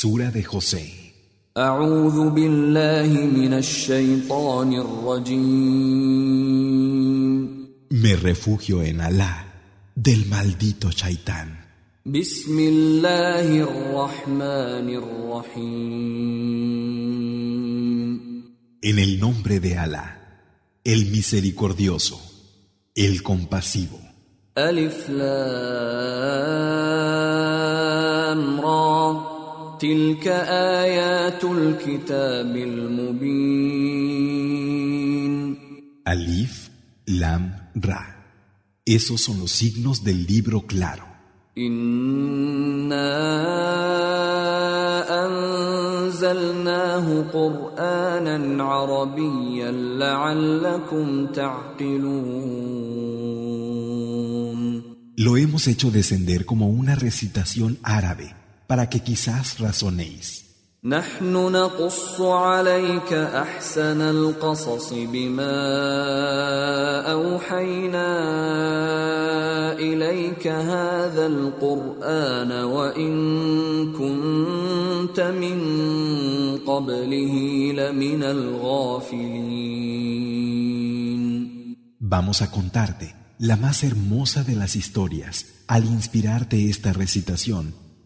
Sura de José. Me refugio en Alá del maldito Chaitán. En el nombre de Alá, el misericordioso, el compasivo. تلك آيات الكتاب المبين Alif, Lam, Ra. Esos son los signos del libro claro. إنا أنزلناه قرآنا عربيا لعلكم تعقلون Lo hemos hecho descender como una recitación árabe para que quizás razonéis. نحن نقص عليك أحسن القصص بما أوحينا إليك هذا القرآن وإن كنت من قبله لمن الغافلين Vamos a contarte la más hermosa de las historias al inspirarte esta recitación,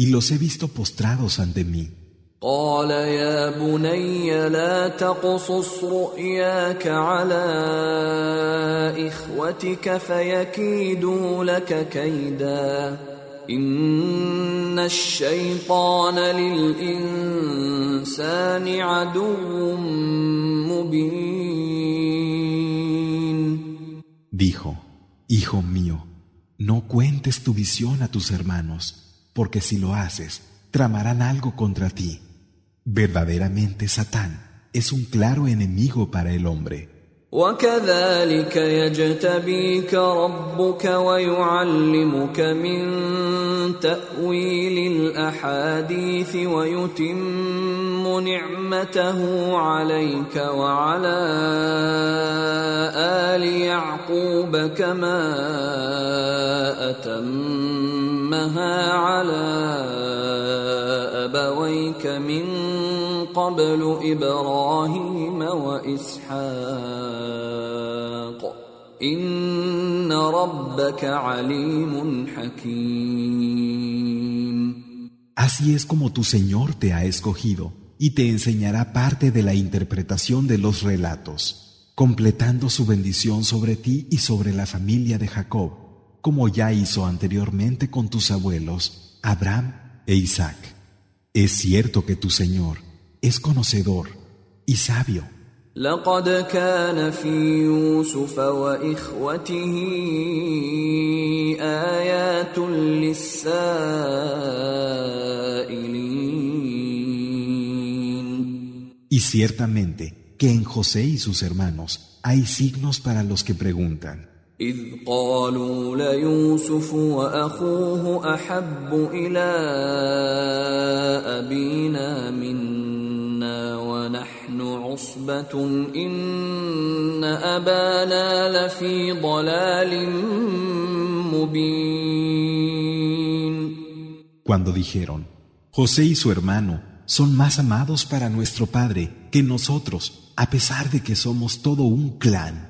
y los he visto postrados ante mí. قال يا بني لا تقصص رؤياك على اخوتك فيكيدوا لك كيدا ان الشيطان للانسان عدو مبين Dijo, Hijo mío, no cuentes tu visión a tus hermanos, porque si lo haces, tramarán algo contra ti. Verdaderamente Satán es un claro enemigo para el hombre. وكذلك يجتبيك ربك ويعلمك من تأويل الأحاديث ويتم نعمته عليك وعلى آل يعقوب كما أتمها على أبويك من قبل إبراهيم وإسحاق إن ربك عليم حكيم Así es como tu Señor te ha escogido y te enseñará parte de la interpretación de los relatos, completando su bendición sobre ti y sobre la familia de Jacob, como ya hizo anteriormente con tus abuelos, Abraham e Isaac. Es cierto que tu Señor es conocedor y sabio. لقد كان في يوسف واخوته ايات للسائلين Y ciertamente que en José y sus hermanos hay signos para los que preguntan. اذ قالوا ليوسف واخوه احب الى ابينا منا ونحن عصبه ان ابانا لفي ضلال مبين Cuando dijeron, José y su hermano son más amados para nuestro padre que nosotros, a pesar de que somos todo un clan.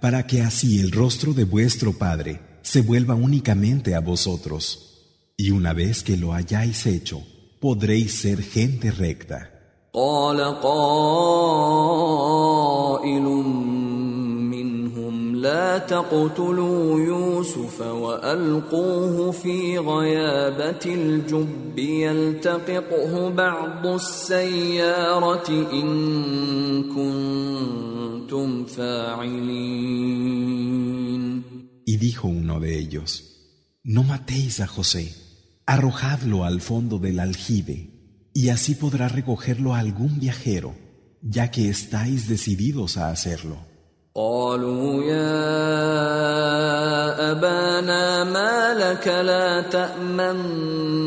para que así el rostro de vuestro padre se vuelva únicamente a vosotros. Y una vez que lo hayáis hecho, podréis ser gente recta. قال قائل منهم لا تقتلوا يوسف والقوه في غيابه الجب يلتقطه بعض السياره ان كنتم فاعلين Y dijo uno de ellos, No matéis a José, arrojadlo al fondo del aljibe, y así podrá recogerlo algún viajero, ya que estáis decididos a hacerlo. قالوا يا أبانا ما لك لا تأمنا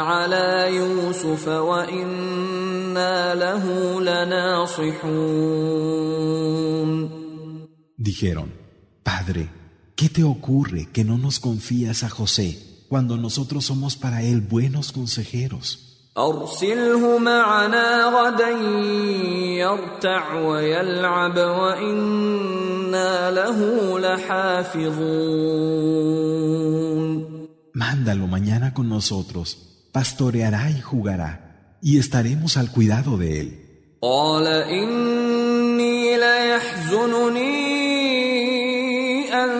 على يوسف وإنا له لناصحون Dijeron, Padre, ¿qué te ocurre que no nos confías a José cuando nosotros somos para él buenos consejeros? أرسله معنا غدا يرتع ويلعب وإنا له لحافظون Mándalo mañana con nosotros, pastoreará y jugará, y estaremos al cuidado de él. قال إني ليحزنني أن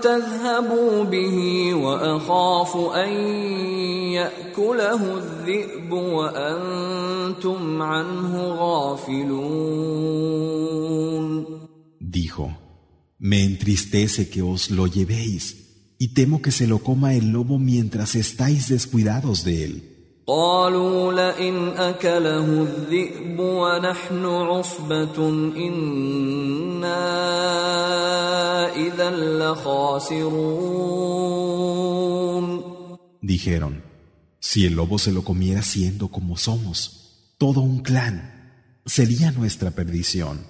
تذهبوا به وأخاف أن يأكله الذئب وأنتم عنه غافلون Dijo, me entristece que os lo llevéis, y temo que se lo coma el lobo mientras estáis descuidados de él. قالوا لئن أكله الذئب ونحن عصبة إنا إذا لخاسرون Dijeron, si el lobo se lo comiera siendo como somos, todo un clan, sería nuestra perdición.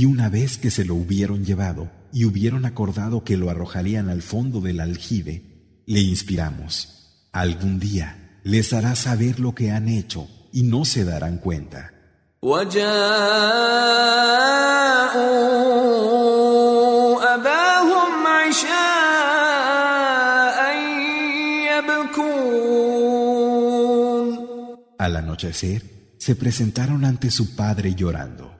Y una vez que se lo hubieron llevado y hubieron acordado que lo arrojarían al fondo del aljibe, le inspiramos, algún día les hará saber lo que han hecho y no se darán cuenta. Al anochecer, se presentaron ante su padre llorando.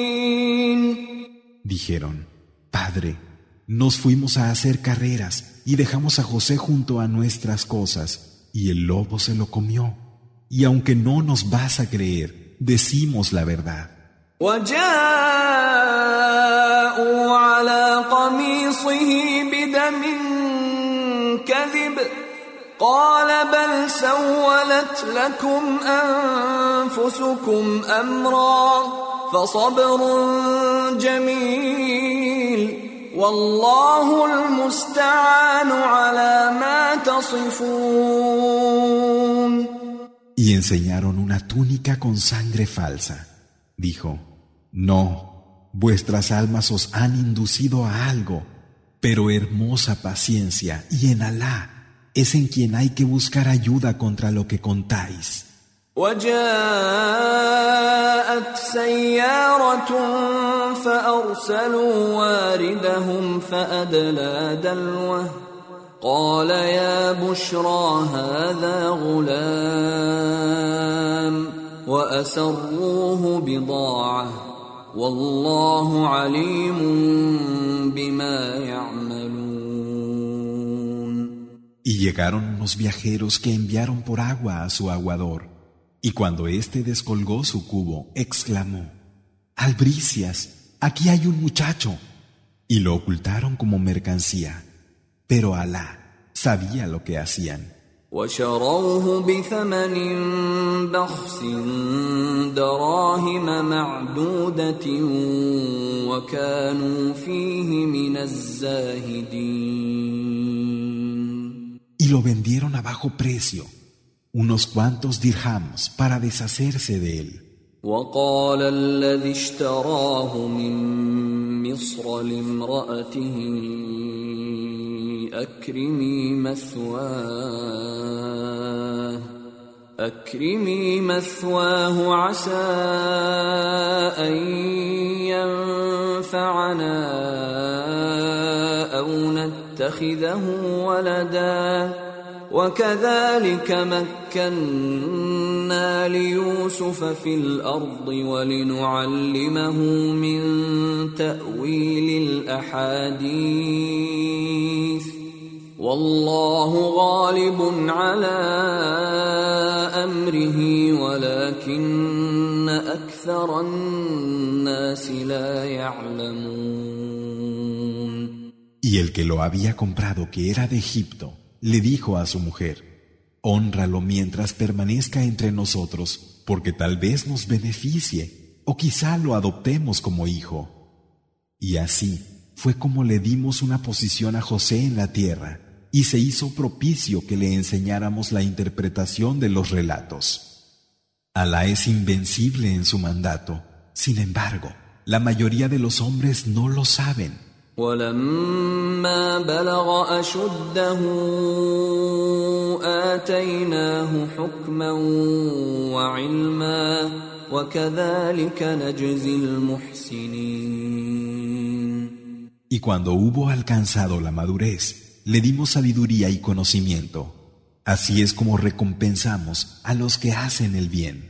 Dijeron, Padre, nos fuimos a hacer carreras y dejamos a José junto a nuestras cosas, y el lobo se lo comió. Y aunque no nos vas a creer, decimos la verdad. وجاءوا على قميصه بدم كذب قال بل سولت لكم انفسكم امرا فصبر جميل والله المستعان على ما تصفون Y enseñaron una túnica con sangre falsa. Dijo, No, vuestras almas os han inducido a algo, pero hermosa paciencia y en Alá es en quien hay que buscar ayuda contra lo que contáis. وجاءت سيارة فأرسلوا واردهم فأدلى دلوه. قال يا بشرى هذا غلام وأسروه بضاعة. والله عليم بما يعملون. Y llegaron unos viajeros que enviaron por agua a su aguador. Y cuando éste descolgó su cubo, exclamó, Albricias, aquí hay un muchacho. Y lo ocultaron como mercancía. Pero Alá sabía lo que hacían. Y lo vendieron a bajo precio unos cuantos dirhams para deshacerse de él. وقال الذي اشتراه من مصر لامرأته أكرمي مثواه أكرمي مثواه عسى أن ينفعنا أو نتخذه ولدا وكذلك مكنا ليوسف في الأرض ولنعلمه من تأويل الأحاديث. والله غالب على أمره ولكن أكثر الناس لا يعلمون. Y el que lo había comprado, que era de Egipto, le dijo a su mujer, Honralo mientras permanezca entre nosotros, porque tal vez nos beneficie, o quizá lo adoptemos como hijo. Y así fue como le dimos una posición a José en la tierra, y se hizo propicio que le enseñáramos la interpretación de los relatos. Alá es invencible en su mandato, sin embargo, la mayoría de los hombres no lo saben. ولما بلغ أشده آتيناه حكما وعلما وكذلك نجزي المحسنين Y cuando hubo alcanzado la madurez, le dimos sabiduría y conocimiento. Así es como recompensamos a los que hacen el bien.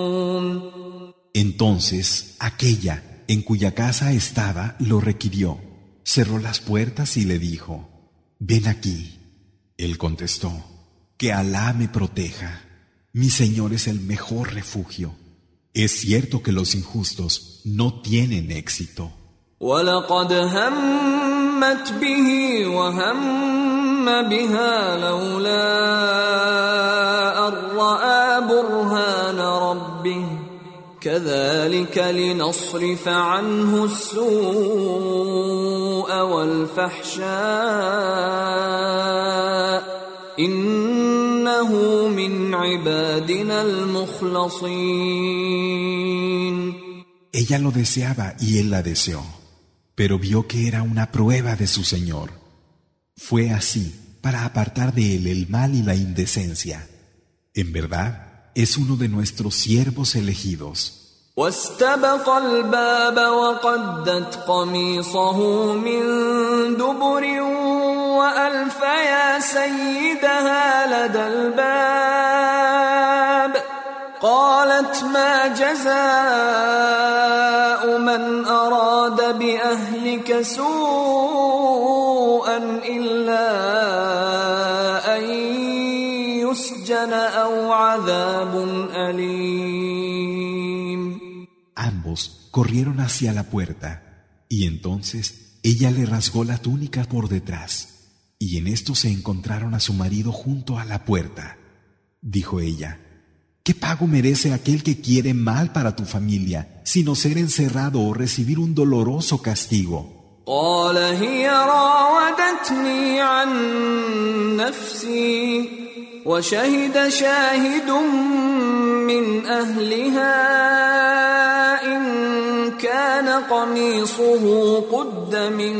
Entonces aquella en cuya casa estaba lo requirió, cerró las puertas y le dijo, Ven aquí. Él contestó, Que Alá me proteja. Mi Señor es el mejor refugio. Es cierto que los injustos no tienen éxito. ولقد همت به وهم بها لولا أن رأى برهان ربه كذلك لنصرف عنه السوء والفحشاء إنه من عبادنا المخلصين Ella lo deseaba y él la deseó, pero vio que era una prueba de su Señor. Fue así para apartar de él el mal y la indecencia. En verdad, es uno de nuestros siervos elegidos. واستبق الباب وقدت قميصه من دبر سيدها لدى الباب قالت ما جزاء من أراد بأهلك سوءا يسجن او عذاب اليم Ambos corrieron hacia la puerta, y entonces ella le rasgó la túnica por detrás, y en esto se encontraron a su marido junto a la puerta. Dijo ella, ¿qué pago merece aquel que quiere mal para tu familia, sino ser encerrado o recibir un doloroso castigo? قال هي راودتني عن نفسي وشهد شاهد من اهلها ان كان قميصه قد من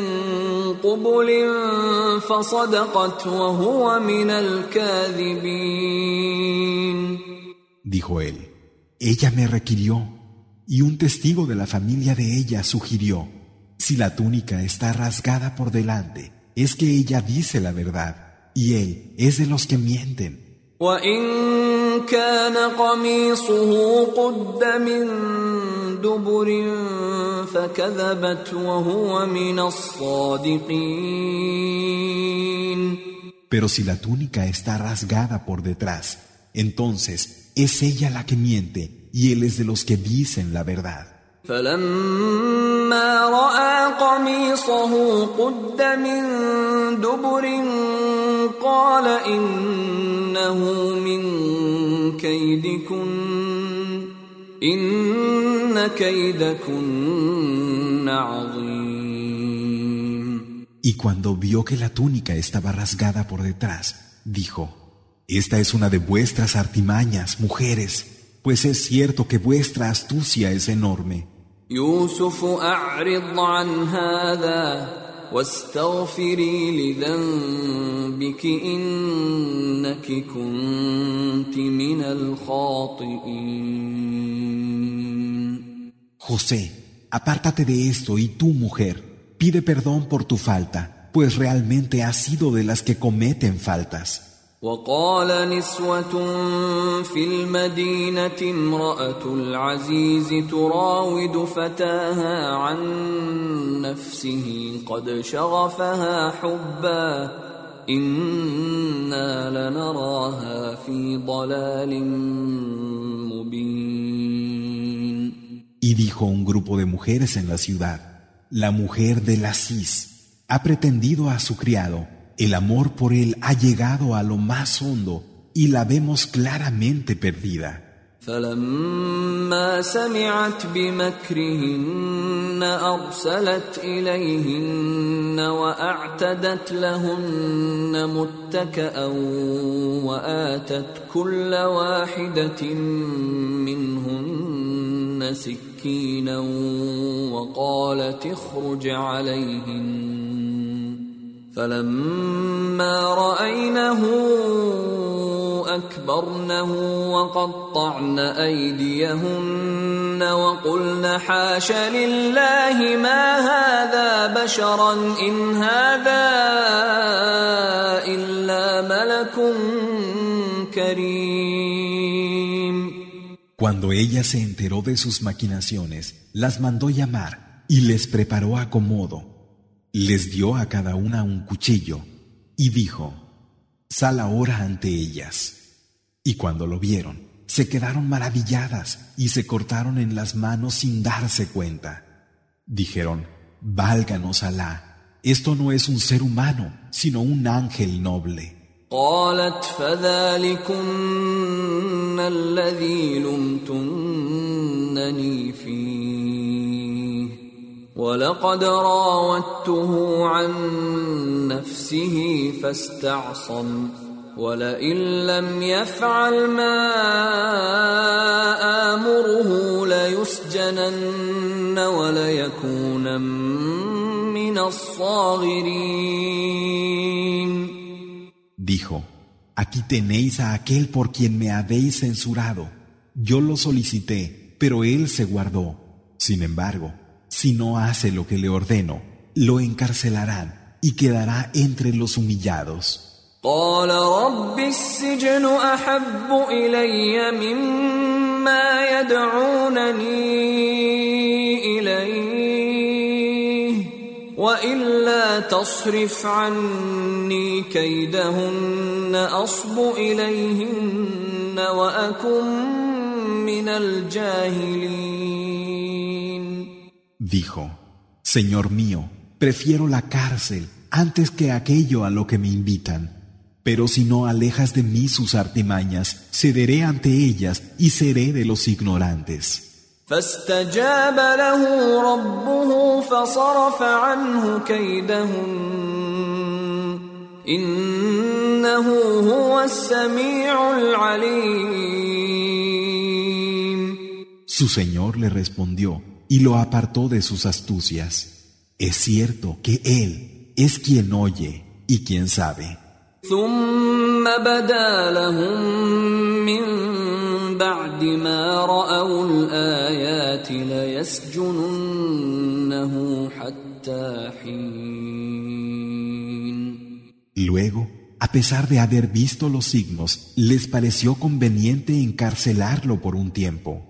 قبل فصدقت وهو من الكاذبين Dijo él, ella me requirió, Y un testigo de la familia de ella sugirió, si la túnica está rasgada por delante, es que ella dice la verdad, y él es de los que mienten. Pero si la túnica está rasgada por detrás, entonces es ella la que miente y él es de los que dicen la verdad. Y cuando vio que la túnica estaba rasgada por detrás, dijo, Esta es una de vuestras artimañas, mujeres, pues es cierto que vuestra astucia es enorme. José, apártate de esto y tú, mujer, pide perdón por tu falta, pues realmente has sido de las que cometen faltas. وقال نسوة في المدينة امرأة العزيز تراود فتاها عن نفسه قد شغفها حبا إنا لنراها في ضلال مبين. Y dijo un grupo de mujeres en la ciudad, la mujer de la Cis ha pretendido a su criado el amor por él ha llegado a lo más hondo y la vemos claramente perdida. فلما سمعت بمكرهن أرسلت إليهن وأعتدت لهن متكأ وآتت كل واحدة منهن سكينا وقالت اخرج عليهن فلما رأينه أكبرنه وقطعن أيديهن وقلن حاش لله ما هذا بشرا إن هذا إلا ملك كريم Cuando ella se enteró de sus maquinaciones, las mandó llamar y les preparó acomodo les dio a cada una un cuchillo y dijo, Sal ahora ante ellas. Y cuando lo vieron, se quedaron maravilladas y se cortaron en las manos sin darse cuenta. Dijeron, Válganos Alá, esto no es un ser humano, sino un ángel noble. ولقد راودته عن نفسه فاستعصم ولئن لم يفعل ما آمره ليسجنن وليكون من الصاغرين Dijo, aquí tenéis a aquel por quien me habéis censurado. Yo lo solicité, pero él se guardó. Sin embargo, Si no hace lo que le ordeno, lo encarcelarán y quedará entre los humillados. قال رب السجن أحب إلي مما يدعونني إليه وإلا تصرف عني كيدهن أصب إليهن وأكن من الجاهلين Dijo, Señor mío, prefiero la cárcel antes que aquello a lo que me invitan. Pero si no alejas de mí sus artimañas, cederé ante ellas y seré de los ignorantes. Su Señor le respondió, y lo apartó de sus astucias. Es cierto que Él es quien oye y quien sabe. بعد ما رأوا الآيات ليسجننه حتى حين Luego, a pesar de haber visto los signos, les pareció conveniente encarcelarlo por un tiempo.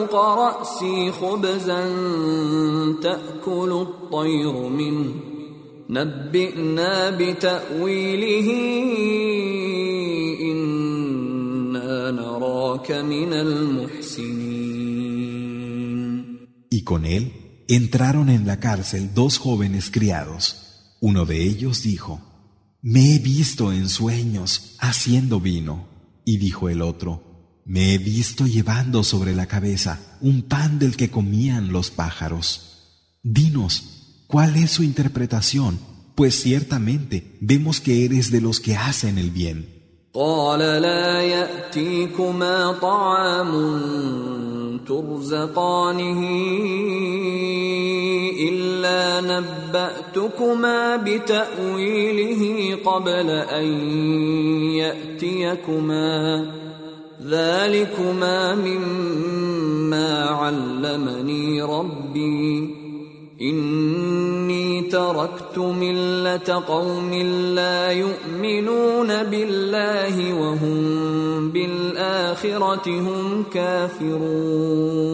فوق راسي خبزا تاكل الطير منه نبئنا بتاويله انا نراك من المحسنين Y con él entraron en la cárcel dos jóvenes criados. Uno de ellos dijo, Me he visto en sueños haciendo vino. Y dijo el otro, Me he visto llevando sobre la cabeza un pan del que comían los pájaros. Dinos, ¿cuál es su interpretación? Pues ciertamente vemos que eres de los que hacen el bien. قال لا ياتيكما طعام ترزقانه الا نباتكما بتاويله قبل ان ياتيكما ذلكما مما علمني ربي اني تركت مله قوم لا يؤمنون بالله وهم بالاخره هم كافرون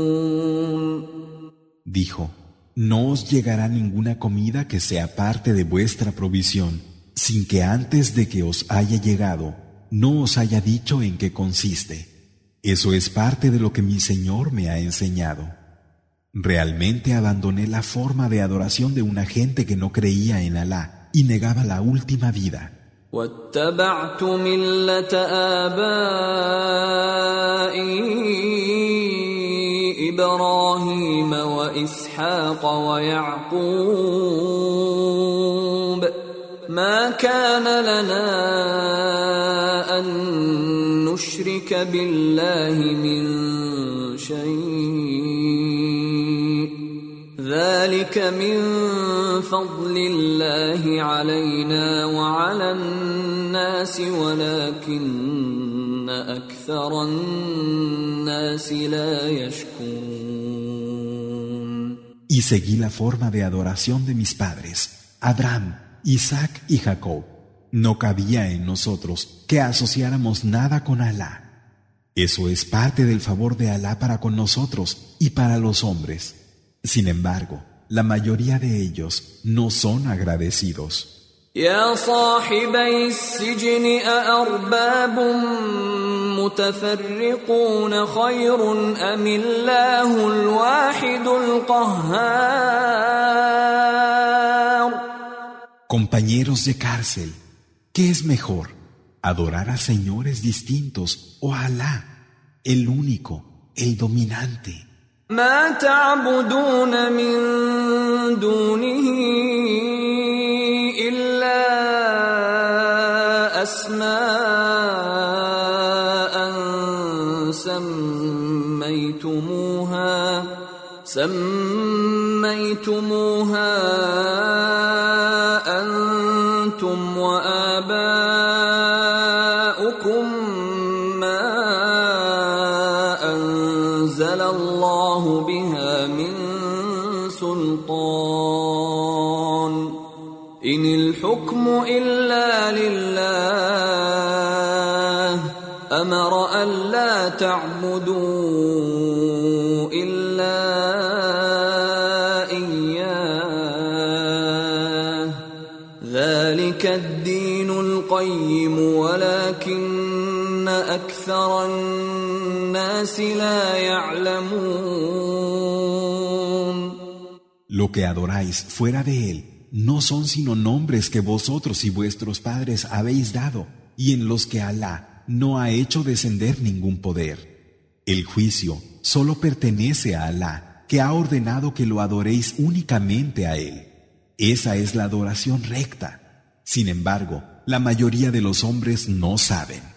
Dijo, no os llegará ninguna comida que sea parte de vuestra provisión, sin que antes de que os haya llegado, no os haya dicho en qué consiste. Eso es parte de lo que mi Señor me ha enseñado. Realmente abandoné la forma de adoración de una gente que no creía en Alá y negaba la última vida. واتبعت مله ابائي ابراهيم واسحاق ويعقوب ما كان لنا أن نشرك بالله من شيء. ذلك من فضل الله علينا وعلى الناس ولكن أكثر الناس لا يشكرون. Y seguí la forma de adoración de mis padres, Abraham, Isaac y Jacob. No cabía en nosotros que asociáramos nada con Alá. Eso es parte del favor de Alá para con nosotros y para los hombres. Sin embargo, la mayoría de ellos no son agradecidos. يا صاحبي السجن أأرباب متفرقون خير أم الله الواحد القهار Compañeros de cárcel, ¿qué es mejor? ¿Adorar a señores distintos o a Alá, el único, el dominante? ما تعبدون من دونه إلا أسماء سميتموها سميتموها إلا لله. أمر ألا تعبدوا إلا إياه. ذلك الدين القيم ولكن أكثر الناس لا يعلمون. Lo que adoráis fuera de él no son sino nombres que vosotros y vuestros padres habéis dado y en los que Alá no ha hecho descender ningún poder. El juicio solo pertenece a Alá que ha ordenado que lo adoréis únicamente a Él. Esa es la adoración recta. Sin embargo, la mayoría de los hombres no saben.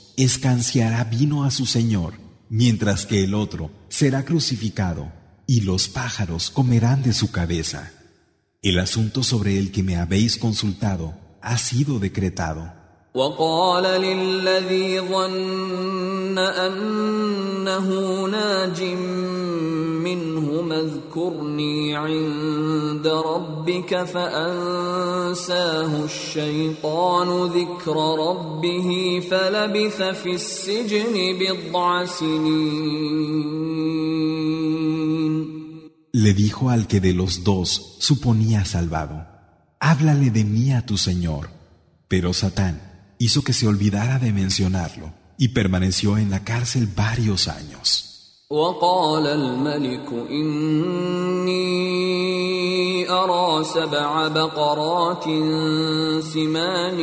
escanciará vino a su Señor, mientras que el otro será crucificado, y los pájaros comerán de su cabeza. El asunto sobre el que me habéis consultado ha sido decretado. وقال للذي ظن أنه ناج منهما اذكرني عند ربك فأنساه الشيطان ذكر ربه فلبث في السجن بضع سنين Le dijo al que de los dos suponía salvado, háblale de mí a tu Señor. Pero Satán hizo que se olvidara de mencionarlo y permaneció en la cárcel varios años. وقال الملك إني أرى سبع بقرات سمان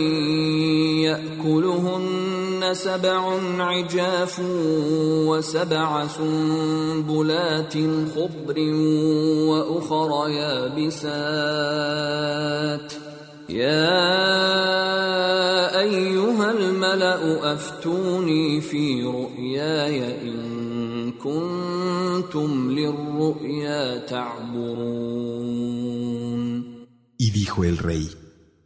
يأكلهن سبع عجاف وسبع سنبلات خضر وأخر يابسات يا أيها الملأ أفتوني في رؤياي إن كنتم للرؤيا تعبرون Y dijo el rey,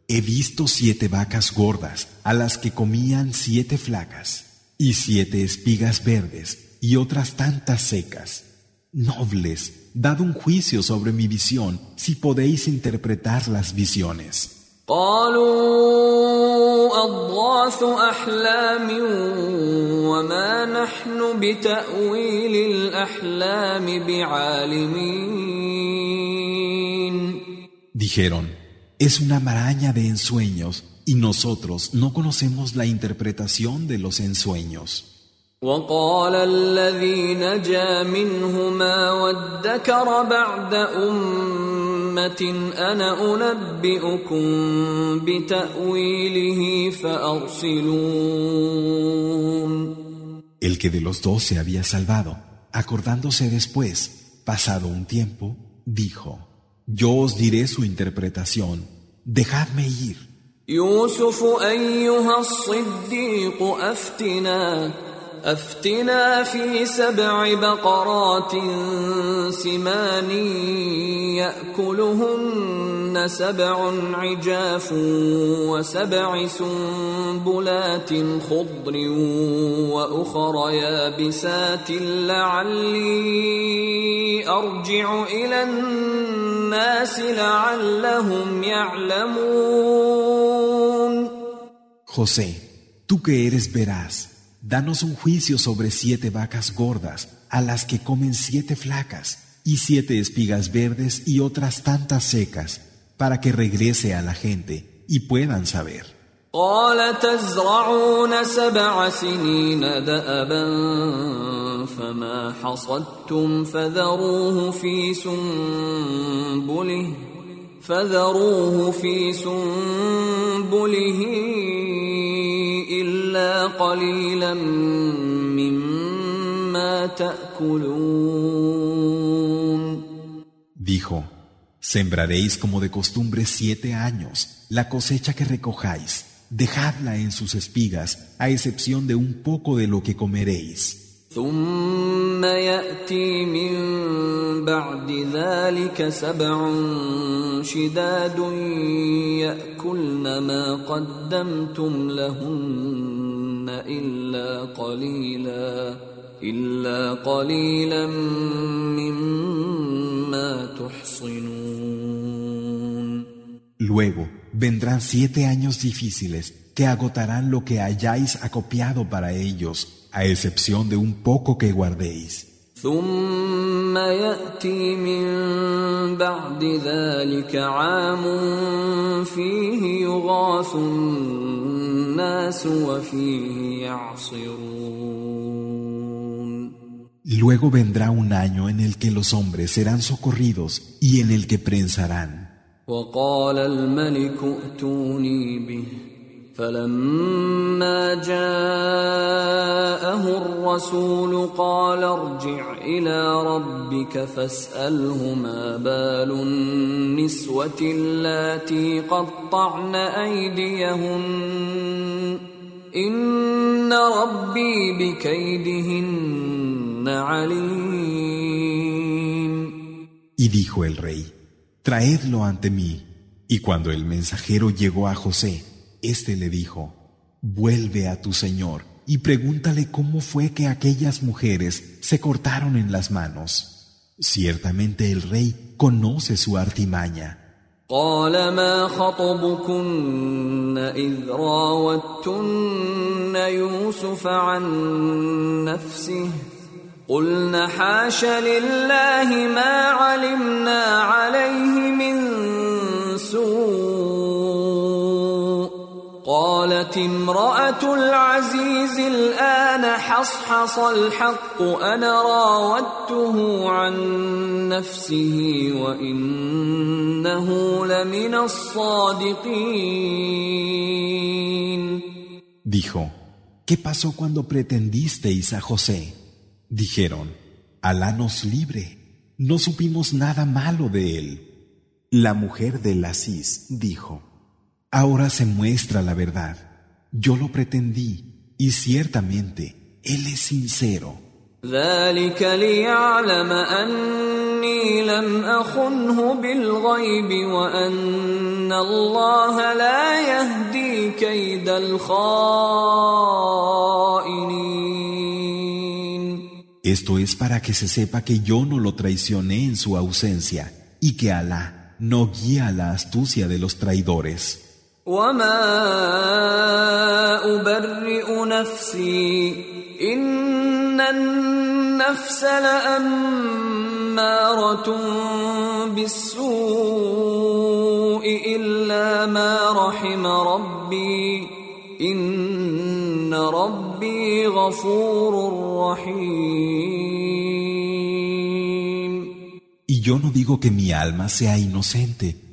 he visto siete vacas gordas a las que comían siete flacas, y siete espigas verdes y otras tantas secas. Nobles, dad un juicio sobre mi visión si podéis interpretar las visiones. قالوا أضغاث أحلام وما نحن بتأويل الأحلام بعالمين Dijeron, es una maraña de ensueños y nosotros no conocemos la interpretación de los ensueños. وقال الذي نجا منهما وادكر بعد أمة أنا أنبئكم بتأويله فأرسلون El que de los dos se había salvado, acordándose después, pasado un tiempo, dijo, Yo os diré su interpretación, dejadme ir. يوسف أيها الصديق أفتنا أفتنا في سبع بقرات سمان يأكلهن سبع عجاف وسبع سنبلات خضر وأخر يابسات لعلي أرجع إلى الناس لعلهم يعلمون. José, tú que eres veraz, Danos un juicio sobre siete vacas gordas, a las que comen siete flacas, y siete espigas verdes y otras tantas secas, para que regrese a la gente y puedan saber. قال تزرعون سبع سنين دأبا فما حصدتم فذروه في سنبله فذروه في سنبله إلا قليلا مما تأكلون Dijo, sembraréis como de costumbre siete años, la cosecha que recojáis, dejadla en sus espigas, a excepción de un poco de lo que comeréis. ثم يأتي من بعد ذلك سبع شداد يأكلن ما قدمتم لهن إلا قليلا إلا قليلا مما تحصنون Luego vendrán siete años difíciles que agotarán lo que hayáis acopiado para ellos, a excepción de un poco que guardéis. ثم ياتي من بعد ذلك عام فيه يغاث الناس وفيه يعصرون Luego vendrá un año en el que los hombres serán socorridos y en el que prensarán. وقال الملك ائتوني به فلما جاءه الرسول قال ارجع إلى ربك فاسأله ما بال النسوة اللاتي قطعن أيديهن إن ربي بكيدهن عليم Y dijo el rey, traedlo ante mí. Y cuando el mensajero llegó a José, éste le dijo, vuelve a tu señor y pregúntale cómo fue que aquellas mujeres se cortaron en las manos. Ciertamente el rey conoce su artimaña. قال ما خطبكن إذ راوتن يوسف عن نفسه قلن حاش لله ما علمنا عليه من سوء قالت امرأة العزيز الآن حصحص الحق أنا راودته عن نفسه وإنه لمن الصادقين Dijo, ¿qué pasó cuando pretendisteis a José? Dijeron, Alá nos libre, no supimos nada malo de él. La mujer del Asís dijo, Ahora se muestra la verdad. Yo lo pretendí y ciertamente él es sincero. ذلك ليعلم أني لم أخنه بالغيب وأن الله لا يهدي كيد الخائنين Esto es para que se sepa que yo no lo traicioné en su ausencia y que Alá no guía la astucia de los traidores. وما أبرئ نفسي إن النفس لأمارة بالسوء إلا ما رحم ربي إن ربي غفور رحيم. Y yo no digo que mi alma sea inocente,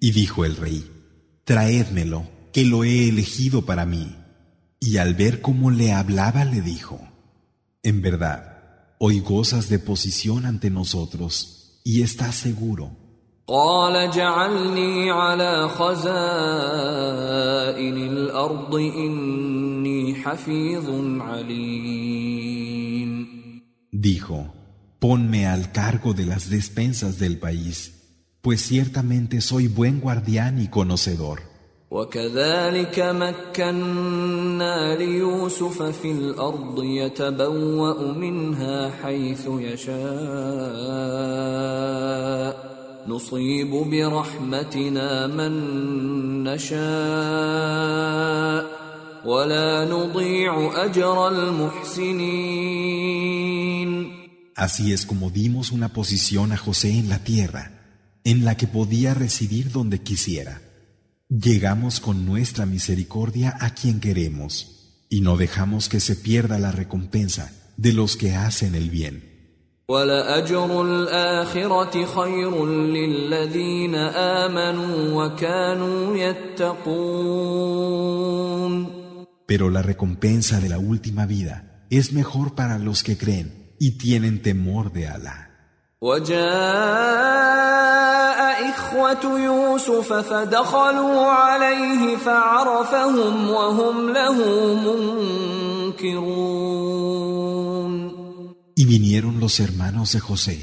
Y dijo el rey, traédmelo, que lo he elegido para mí. Y al ver cómo le hablaba, le dijo, en verdad, hoy gozas de posición ante nosotros y estás seguro. قال اجعلني على خزائن الارض اني حفيظ عليم Dijo, ponme al cargo de las despensas del país, pues ciertamente soy buen guardián y conocedor. وكذلك مكنا ليوسف في الارض يتبوا منها حيث يشاء نصيب برحمتنا من نشاء ولا نضيع اجر المحسنين Así es como dimos una posición a José en la tierra, en la que podía residir donde quisiera. Llegamos con nuestra misericordia a quien queremos, y no dejamos que se pierda la recompensa de los que hacen el bien. Pero la recompensa de la última vida es mejor para los que creen y tienen temor de Alá. وجاء إخوة يوسف فدخلوا عليه فعرفهم وهم له منكرون Y vinieron los hermanos de José,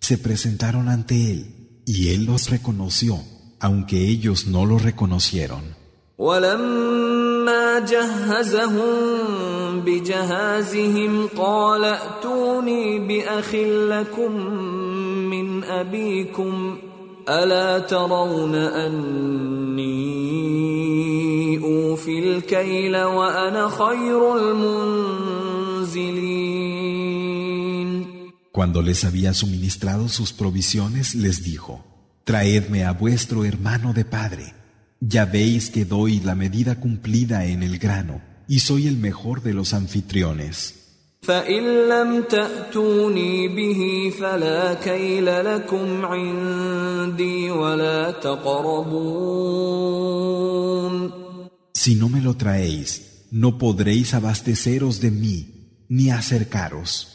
se presentaron ante él, y él los reconoció, aunque ellos no lo reconocieron. ولما جهزهم بجهازهم قال ائتوني باخ لكم من ابيكم الا ترون اني اوفي الكيل وانا خير المنزلين Cuando les había suministrado sus provisiones, les dijo, Traedme a vuestro hermano de padre. Ya veis que doy la medida cumplida en el grano y soy el mejor de los anfitriones. Si no me lo traéis, no podréis abasteceros de mí ni acercaros.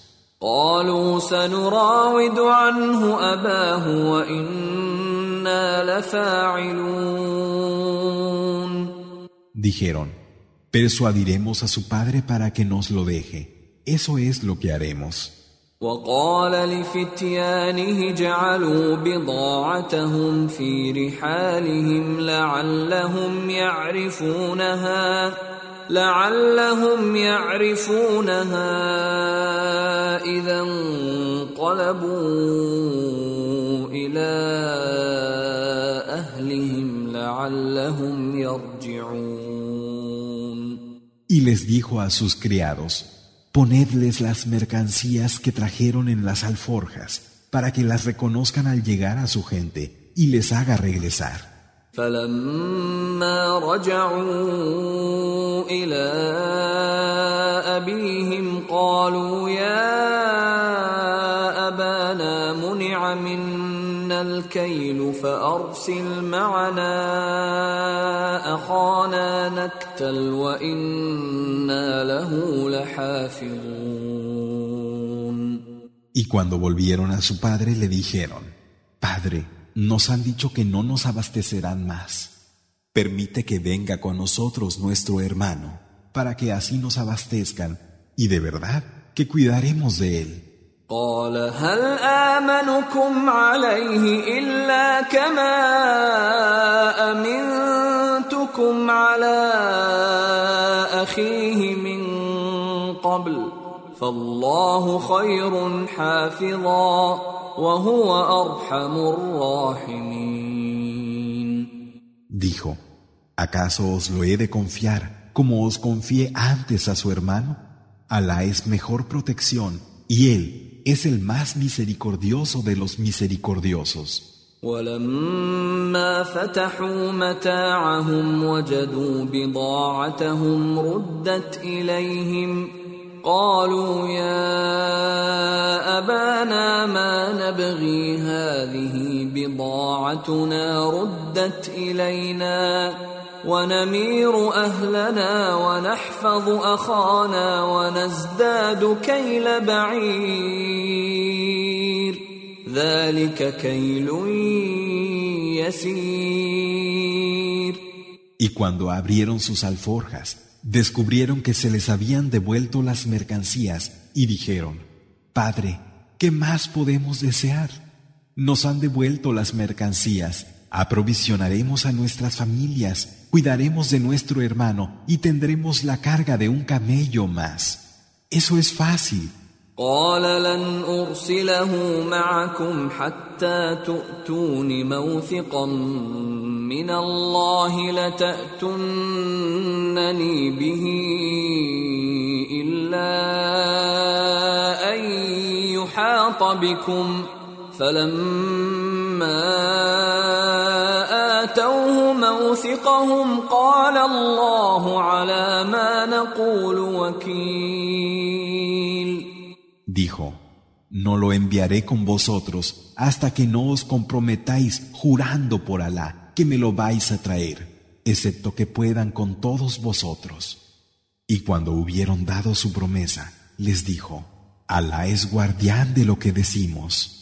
Dijeron, persuadiremos a su padre para que nos lo deje. Eso es lo que haremos. وقال لفتيانه جعلوا بضاعتهم في رحالهم لعلهم يعرفونها لعلهم يعرفونها إذا انقلبوا إلى y les dijo a sus criados, ponedles las mercancías que trajeron en las alforjas, para que las reconozcan al llegar a su gente y les haga regresar. الكيل فأرسل معنا أخانا نكتل وإنا له لحافظون Y cuando volvieron a su padre le dijeron, Padre, nos han dicho que no nos abastecerán más. Permite que venga con nosotros nuestro hermano, para que así nos abastezcan, y de verdad que cuidaremos de él. قال هل آمنكم عليه إلا كما أمنتكم على أخيه من قبل فالله خير حافظا وهو أرحم الراحمين Dijo, ¿acaso os lo he de confiar como os confié antes a su hermano? Alá es mejor protección y él es el más misericordioso de los misericordiosos. ولما فتحوا متاعهم وجدوا بضاعتهم ردت إليهم قالوا يا أبانا ما نبغي هذه بضاعتنا ردت إلينا ونمير أهلنا ونحفظ أخانا ونزداد كيل بعير ذلك كيل يسير Y cuando abrieron sus alforjas, descubrieron que se les habían devuelto las mercancías y dijeron, Padre, ¿qué más podemos desear? Nos han devuelto las mercancías Aprovisionaremos a nuestras familias, cuidaremos de nuestro hermano y tendremos la carga de un camello más. Eso es fácil. قال لن أرسله معكم حتى تؤتون موثقا من الله لتأتونني به إلا أن يحاط بكم Dijo, no lo enviaré con vosotros hasta que no os comprometáis jurando por Alá que me lo vais a traer, excepto que puedan con todos vosotros. Y cuando hubieron dado su promesa, les dijo, Alá es guardián de lo que decimos.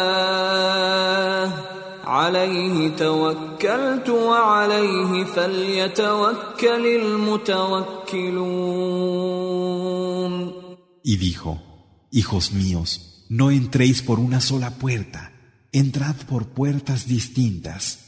عليه توكلت وعليه فليتوكل المتوكلون Y dijo, Hijos míos, no entréis por una sola puerta, entrad por puertas distintas.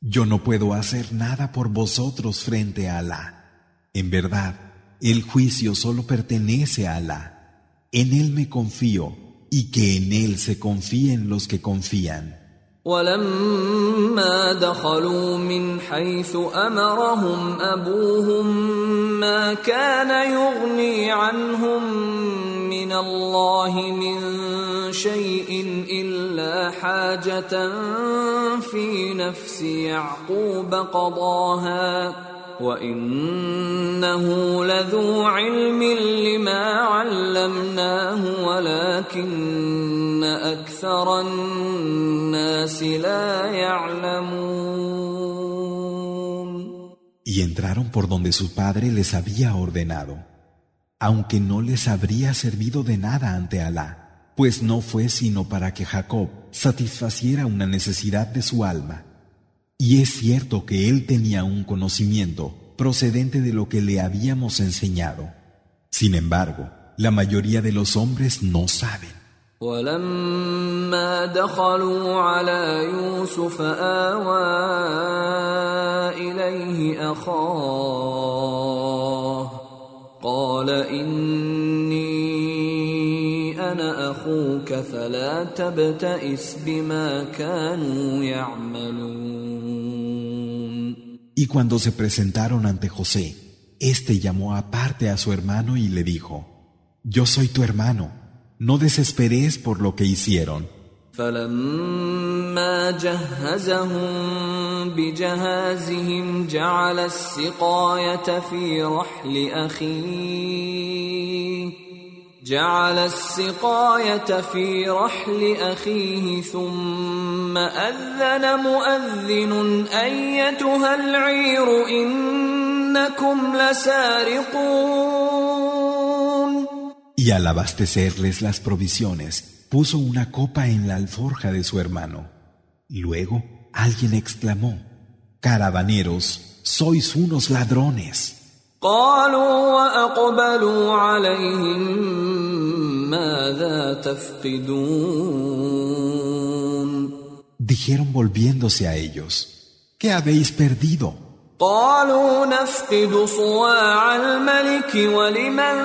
Yo no puedo hacer nada por vosotros frente a Alá. En verdad, el juicio solo pertenece a Alá. En Él me confío y que en Él se confíen los que confían. ولما دخلوا من حيث أمرهم أبوهم ما كان يغني عنهم من الله من شيء إلا حاجة في نفس يعقوب قضاها وإنه لذو علم لما علمناه ولكن اكثر الناس لا يعلمون Y entraron por donde su padre les había ordenado, aunque no les habría servido de nada ante Alá, pues no fue sino para que Jacob satisfaciera una necesidad de su alma. Y es cierto que él tenía un conocimiento procedente de lo que le habíamos enseñado. Sin embargo, la mayoría de los hombres no saben. ولما دخلوا على يوسف آوى إليه أخاه قال إني أنا أخوك فلا تبتئس بما كانوا يعملون Y cuando se presentaron ante José, éste llamó aparte a su hermano y le dijo, Yo soy tu hermano, No desesperes por lo que hicieron. فلما جهزهم بجهازهم جعل السقاية في رحل أخيه جعل السقاية في رحل أخيه ثم أذن مؤذن أيتها العير إنكم لسارقون Y al abastecerles las provisiones, puso una copa en la alforja de su hermano. Luego alguien exclamó, Caravaneros, sois unos ladrones. Dijeron volviéndose a ellos, ¿qué habéis perdido? قالوا نفقد صواع الملك ولمن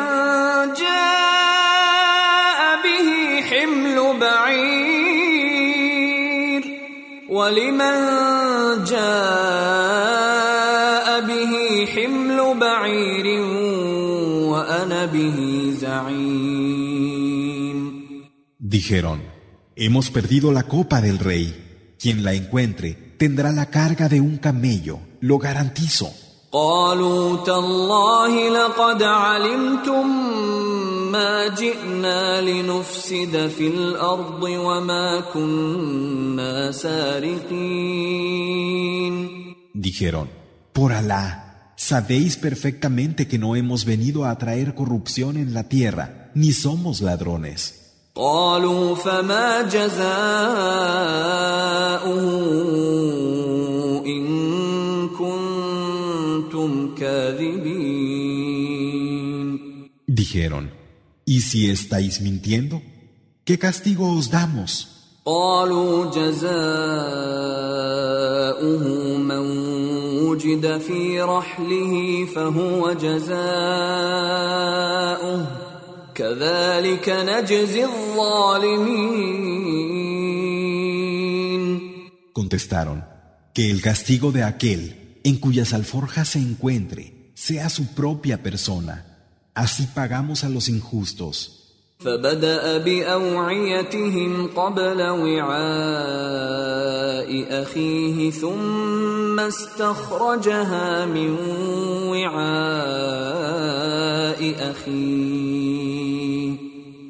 جاء به حمل بعير ولمن جاء به حمل بعير وأنا به زعيم Dijeron, hemos perdido la copa del rey. Quien la encuentre tendrá la carga de un camello, lo garantizo. قالوا تالله لقد علمتم ما جئنا لنفسد في الارض وما كنا سارقين Dijeron, por Alá, sabéis perfectamente que no hemos venido a traer corrupción en la tierra, ni somos ladrones. قالوا فما جزاؤه ان كنتم كاذبين Dijeron, ¿y si estáis mintiendo? ¿Qué castigo os damos? قالوا جزاؤه من وجد في رحله فهو جزاؤه كذلك نجزي الظالمين Contestaron, que el castigo de aquel en cuyas alforjas se encuentre sea su propia persona. Así pagamos a los injustos. فبدأ بأوعيتهم قبل وعاء أخيه ثم استخرجها من وعاء أخيه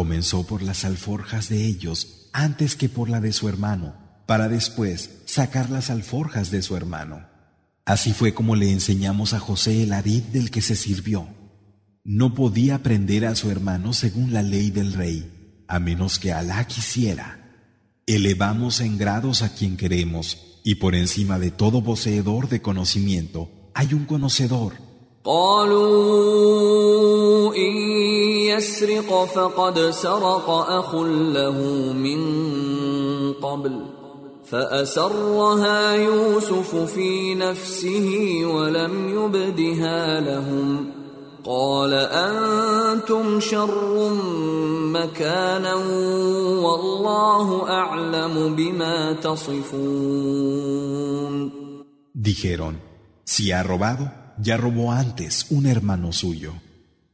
Comenzó por las alforjas de ellos antes que por la de su hermano, para después sacar las alforjas de su hermano. Así fue como le enseñamos a José el arid del que se sirvió. No podía aprender a su hermano según la ley del rey, a menos que Alá quisiera. Elevamos en grados a quien queremos, y por encima de todo poseedor de conocimiento hay un conocedor. يسرق فقد سرق أخ له من قبل فأسرها يوسف في نفسه ولم يبدها لهم قال أنتم شر مكانا والله أعلم بما تصفون Dijeron, si ha robado, ya robó antes un hermano suyo.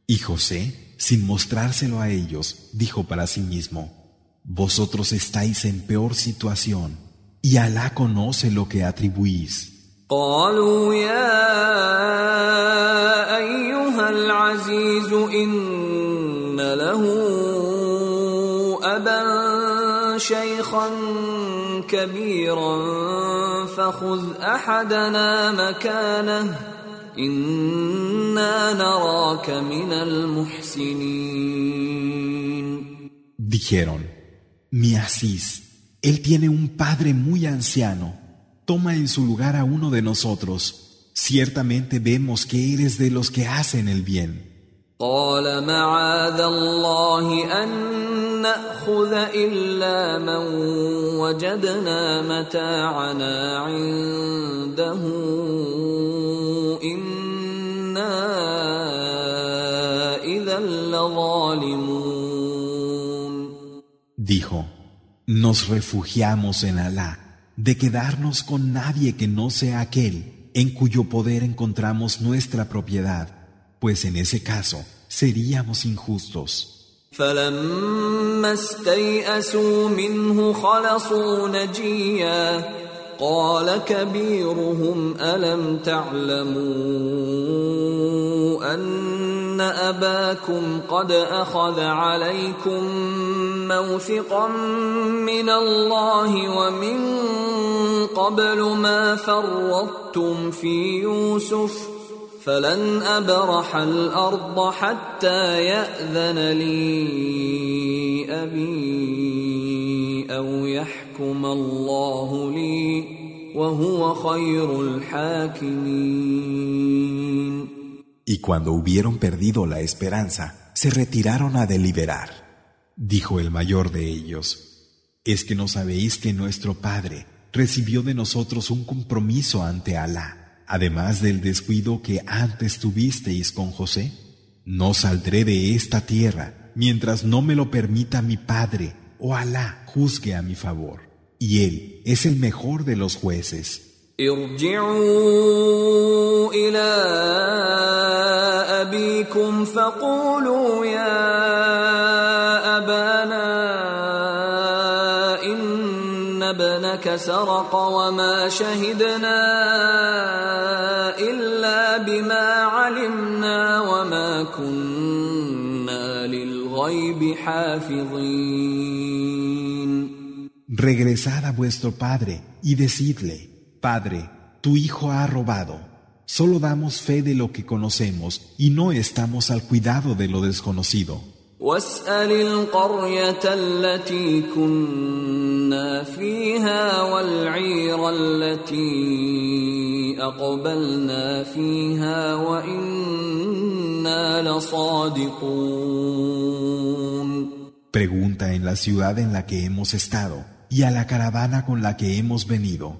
Y José, sin mostrárselo a ellos, dijo para sí mismo, Vosotros estáis en peor situación, y Alá conoce lo que atribuís. قالوا يا أيها العزيز إن له أبا شيخا كبيرا فخذ أحدنا مكانه إنا نراك من المحسنين Dijeron, Mi Asís, él tiene un padre muy anciano. Toma en su lugar a uno de nosotros. Ciertamente vemos que eres de los que hacen el bien. قال معاذ الله أن نأخذ إلا من وجدنا متاعنا عنده Dijo, nos refugiamos en Alá de quedarnos con nadie que no sea aquel en cuyo poder encontramos nuestra propiedad, pues en ese caso seríamos injustos. فلما استيئسوا منه خلصوا نجيا قال كبيرهم الم تعلموا ان اباكم قد اخذ عليكم موثقا من الله ومن قبل ما فرطتم في يوسف فلن ابرح الأرض حتى ياذن لي ابي أو يحكم الله لي وهو خير الحاكمين Y cuando hubieron perdido la esperanza, se retiraron a deliberar. Dijo el mayor de ellos, ¿es que no sabéis que nuestro Padre recibió de nosotros un compromiso ante Alá, además del descuido que antes tuvisteis con José? No saldré de esta tierra mientras no me lo permita mi Padre o Alá juzgue a mi favor. Y Él es el mejor de los jueces. ارجعوا إلى أبيكم فقولوا يا أبانا إن ابنك سرق وما شهدنا إلا بما علمنا وما كنا للغيب حافظين. Regresad a vuestro padre y decidle, Padre, tu hijo ha robado. Solo damos fe de lo que conocemos y no estamos al cuidado de lo desconocido. واسأل القرية التي كنا فيها والعير التي أقبلنا فيها وإنهم Pregunta en la ciudad en la que hemos estado y a la caravana con la que hemos venido.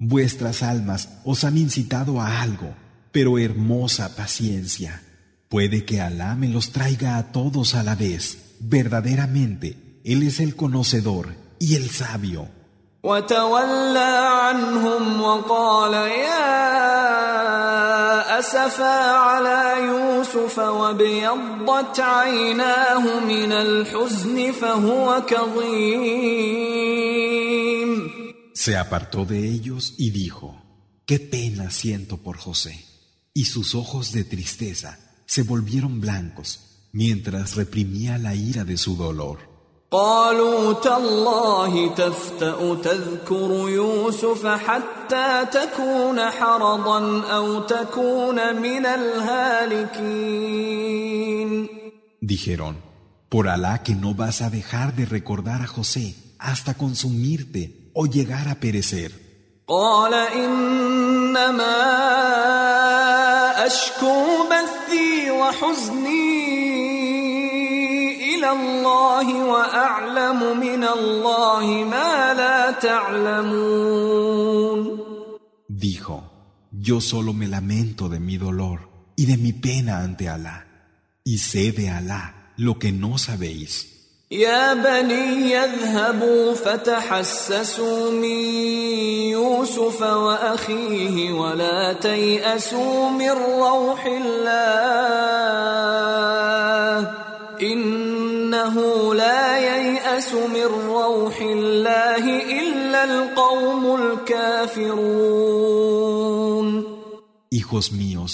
vuestras almas os han incitado a algo pero hermosa paciencia. Puede que Alá me los traiga a todos a la vez. Verdaderamente, Él es el conocedor y el sabio. Se apartó de ellos y dijo, Qué pena siento por José y sus ojos de tristeza se volvieron blancos mientras reprimía la ira de su dolor. Dijeron, por Alá que no vas a dejar de recordar a José hasta consumirte o llegar a perecer. Dijo, yo solo me lamento de mi dolor y de mi pena ante Alá, y sé de Alá lo que no sabéis. يا بني يذهبوا فتحسسوا من يوسف وأخيه ولا تيأسوا من روح الله إنه لا ييأس من روح الله إلا القوم الكافرون. Hijos míos,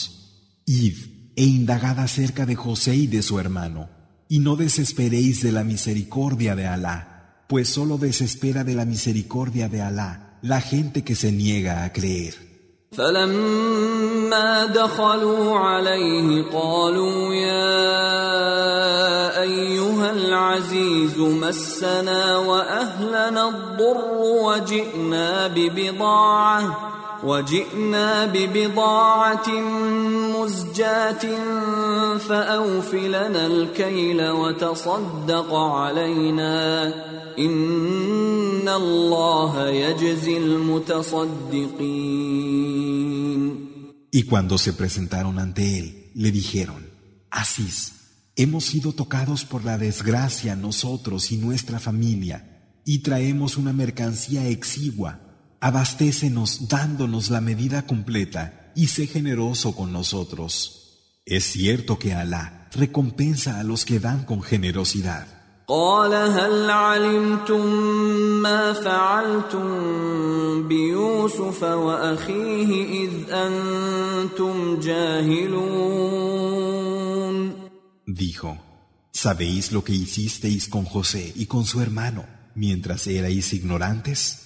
id e indagad acerca de José y de su hermano. Y no desesperéis de la misericordia de Alá, pues solo desespera de la misericordia de Alá la gente que se niega a creer. فلما دخلوا عليه قالوا يا ايها العزيز مسنا واهلنا الضر وجئنا ببضاعه وجئنا ببضاعة مزجاة فأوف لنا الكيل وتصدق علينا إن الله يجزي المتصدقين Y cuando se presentaron ante él, le dijeron, Asís, hemos sido tocados por la desgracia nosotros y nuestra familia, y traemos una mercancía exigua abastécenos dándonos la medida completa y sé generoso con nosotros. Es cierto que Alá recompensa a los que dan con generosidad. Dijo, ¿sabéis lo que hicisteis con José y con su hermano mientras erais ignorantes?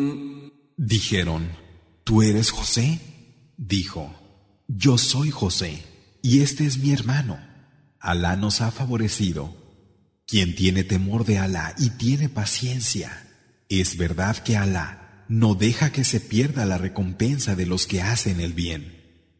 Dijeron, ¿tú eres José? Dijo, yo soy José, y este es mi hermano. Alá nos ha favorecido. Quien tiene temor de Alá y tiene paciencia, es verdad que Alá no deja que se pierda la recompensa de los que hacen el bien.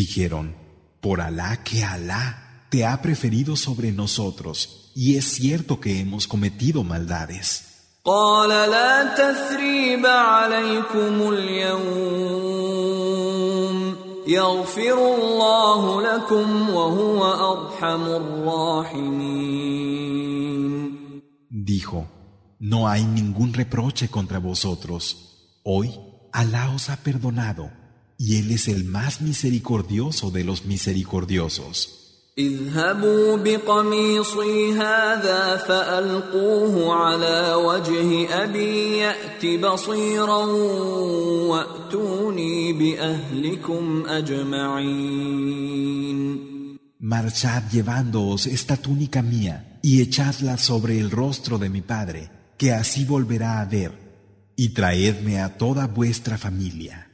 Dijeron, por Alá que Alá te ha preferido sobre nosotros, y es cierto que hemos cometido maldades. قال لا تثريب عليكم اليوم يغفر الله لكم وهو ارحم الراحمين Dijo, no hay ningún reproche contra vosotros. Hoy Alá os ha perdonado y Él es el más misericordioso de los misericordiosos. اذهبوا بقميصي هذا فألقوه على وجه أبي يأت بصيرا وأتوني بأهلكم أجمعين Marchad llevándoos esta túnica mía y echadla sobre el rostro de mi padre, que así volverá a ver, y traedme a toda vuestra familia.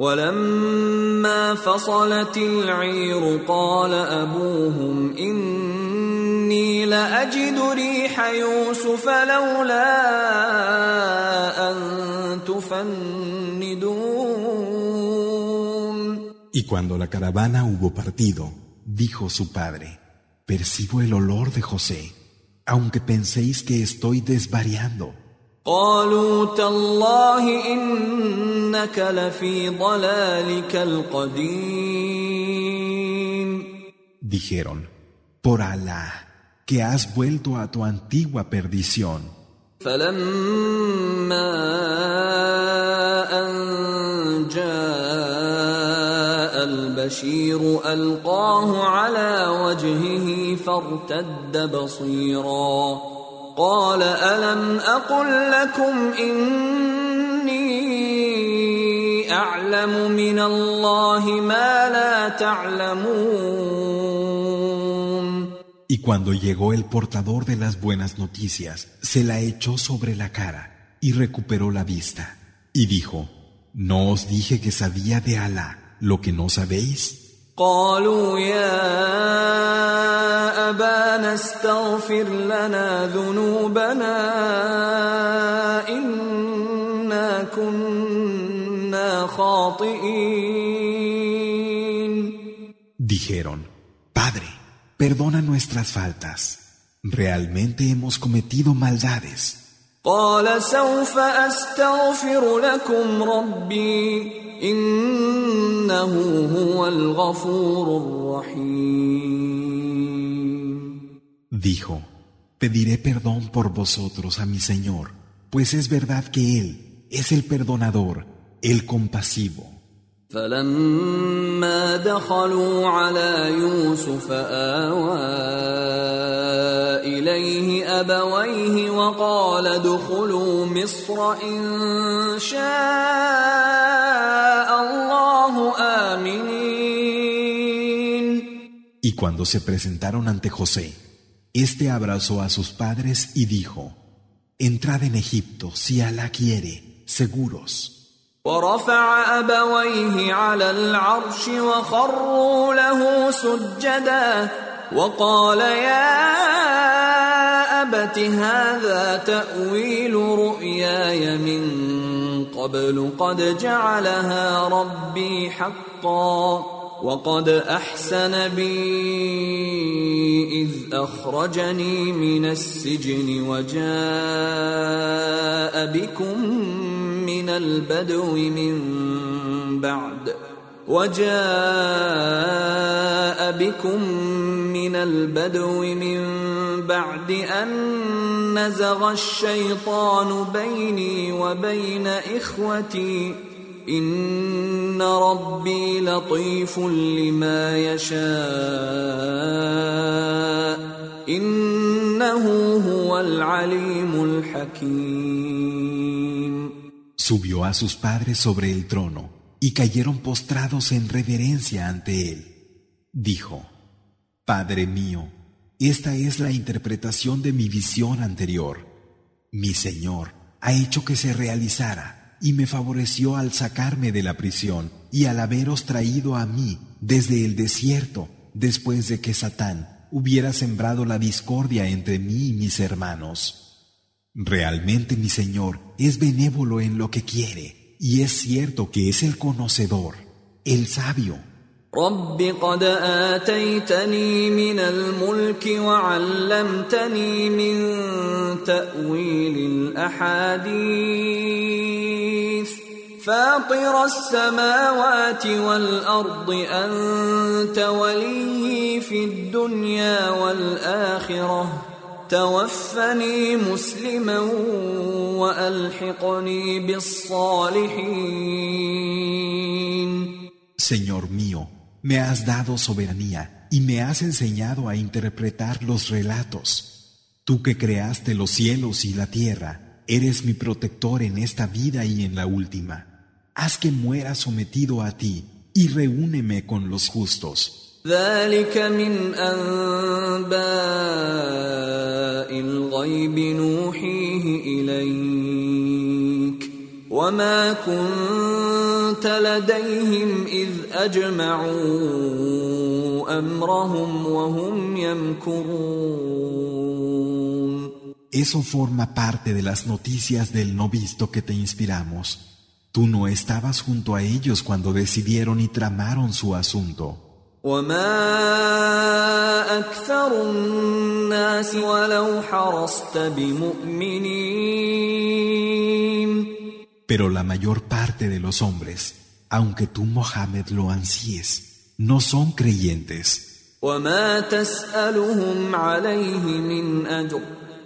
ولما فصلت العير قال أبوهم إني لأجد ريح يوسف لولا أن تفندون Y cuando la caravana hubo partido, dijo su padre, percibo el olor de José, aunque penséis que estoy desvariando. قالوا تالله إنك لفي ضلالك القديم Dijeron, por Alá, que has vuelto a tu antigua perdición. فلما أن جاء البشير ألقاه على وجهه فارتد بصيرا قال ألم أقل لكم إني أعلم من الله ما لا تعلمون Y cuando llegó el portador de las buenas noticias, se la echó sobre la cara y recuperó la vista. Y dijo, ¿no os dije que sabía de Alá lo que no sabéis? قالوا يا أبانا استغفر لنا ذنوبنا إنا كنا خاطئين Dijeron, Padre, perdona nuestras faltas. Realmente hemos cometido maldades. قال سوف أستغفر لكم ربي إنه هو الغفور الرحيم Dijo, pediré perdón por vosotros a mi Señor, pues es verdad que Él es el perdonador, el compasivo. فلما دخلوا على يوسف آوى إليه أبويه وقال ادخلوا مصر إن شاء الله آمنين Y cuando se presentaron ante José, éste abrazó a sus padres y dijo, Entrad en Egipto si Alá quiere, seguros. ورفع أبويه على العرش وخروا له سجدا وقال يا أبت هذا تأويل رؤياي من قبل قد جعلها ربي حقا وقد أحسن بي إذ أخرجني من السجن وجاء بكم من البدو من بعد وجاء بكم من البدو من بعد أن نزغ الشيطان بيني وبين إخوتي إن ربي لطيف لما يشاء إنه هو العليم الحكيم Subió a sus padres sobre el trono y cayeron postrados en reverencia ante él. Dijo, Padre mío, esta es la interpretación de mi visión anterior. Mi Señor ha hecho que se realizara y me favoreció al sacarme de la prisión y al haberos traído a mí desde el desierto después de que Satán hubiera sembrado la discordia entre mí y mis hermanos. Realmente mi Señor es benévolo en lo que quiere, y es cierto que es el conocedor, el sabio. رب قد آتيتني من الملك وعلمتني من تأويل الأحاديث فاطر السماوات والأرض أنت ولي في الدنيا والآخرة توفني مسلما وألحقني بالصالحين Señor mío, Me has dado soberanía y me has enseñado a interpretar los relatos. Tú que creaste los cielos y la tierra, eres mi protector en esta vida y en la última. Haz que muera sometido a ti y reúneme con los justos. Eso forma parte de las noticias del no visto que te inspiramos. Tú no estabas junto a ellos cuando decidieron y tramaron su asunto. Pero la mayor parte de los hombres, aunque tú Mohammed lo ansíes, no son creyentes.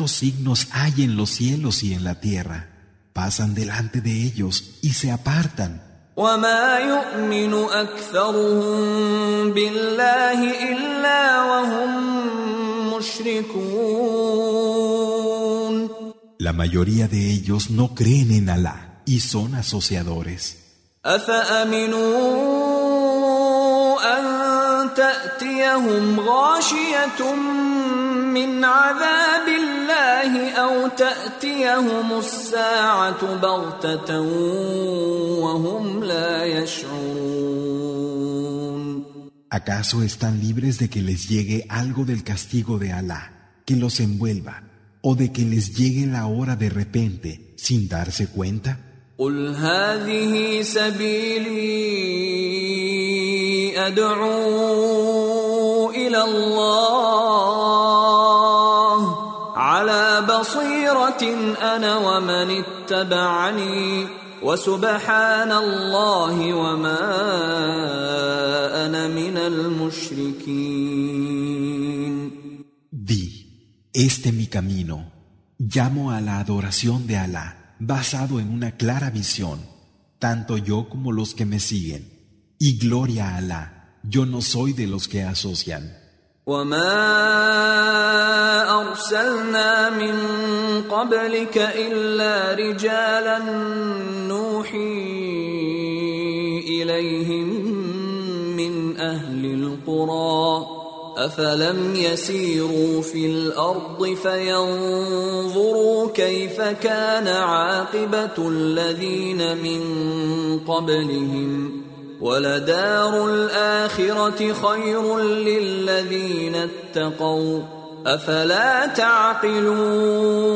¿Cuántos signos hay en los cielos y en la tierra? Pasan delante de ellos y se apartan. وما يؤمن أكثرهم بالله إلا وهم مشركون La mayoría de ellos no creen en Alá y son asociadores. ¿Acaso están libres de que les llegue algo del castigo de Alá, que los envuelva o de que les llegue la hora de repente sin darse cuenta? قل هذه سبيلي أدعو إلى الله على بصيرة أنا ومن اتبعني وسبحان الله وما أنا من المشركين Este mi camino. Llamo a la adoración de Alá, basado en una clara visión, tanto yo como los que me siguen. Y gloria a Alá, yo no soy de los que asocian. وما ارسلنا من قبلك الا رجالا نوحي اليهم من أهل القرى افلم يسيروا في الأرض فينظروا كيف كان عاقبه الذين من قبلهم ولدار الآخرة خير للذين اتقوا أفلا تعقلون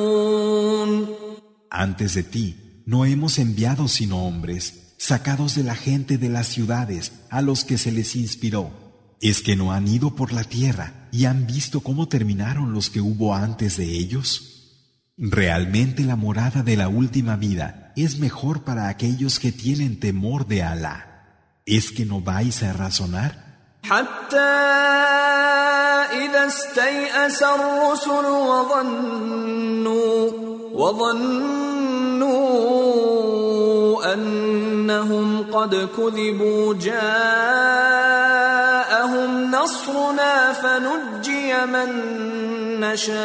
Antes de ti, no hemos enviado sino hombres, sacados de la gente de las ciudades, a los que se les inspiró. ¿Es que no han ido por la tierra y han visto cómo terminaron los que hubo antes de ellos? Realmente la morada de la última vida es mejor para aquellos que tienen temor de Alá. ¿Es que no vais a razonar? حتى إذا استيأس الرسل وظنوا وظنوا أنهم قد كذبوا جاءهم نصرنا فنجي من نشاء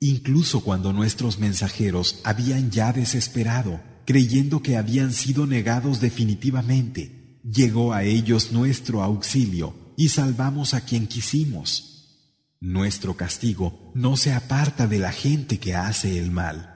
Incluso cuando nuestros mensajeros habían ya desesperado, creyendo que habían sido negados definitivamente, llegó a ellos nuestro auxilio y salvamos a quien quisimos. Nuestro castigo no se aparta de la gente que hace el mal.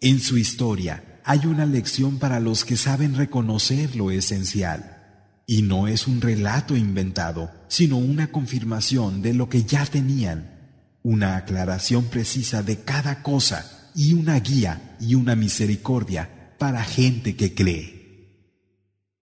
En su historia hay una lección para los que saben reconocer lo esencial. Y no es un relato inventado, sino una confirmación de lo que ya tenían, una aclaración precisa de cada cosa y una guía y una misericordia para gente que cree.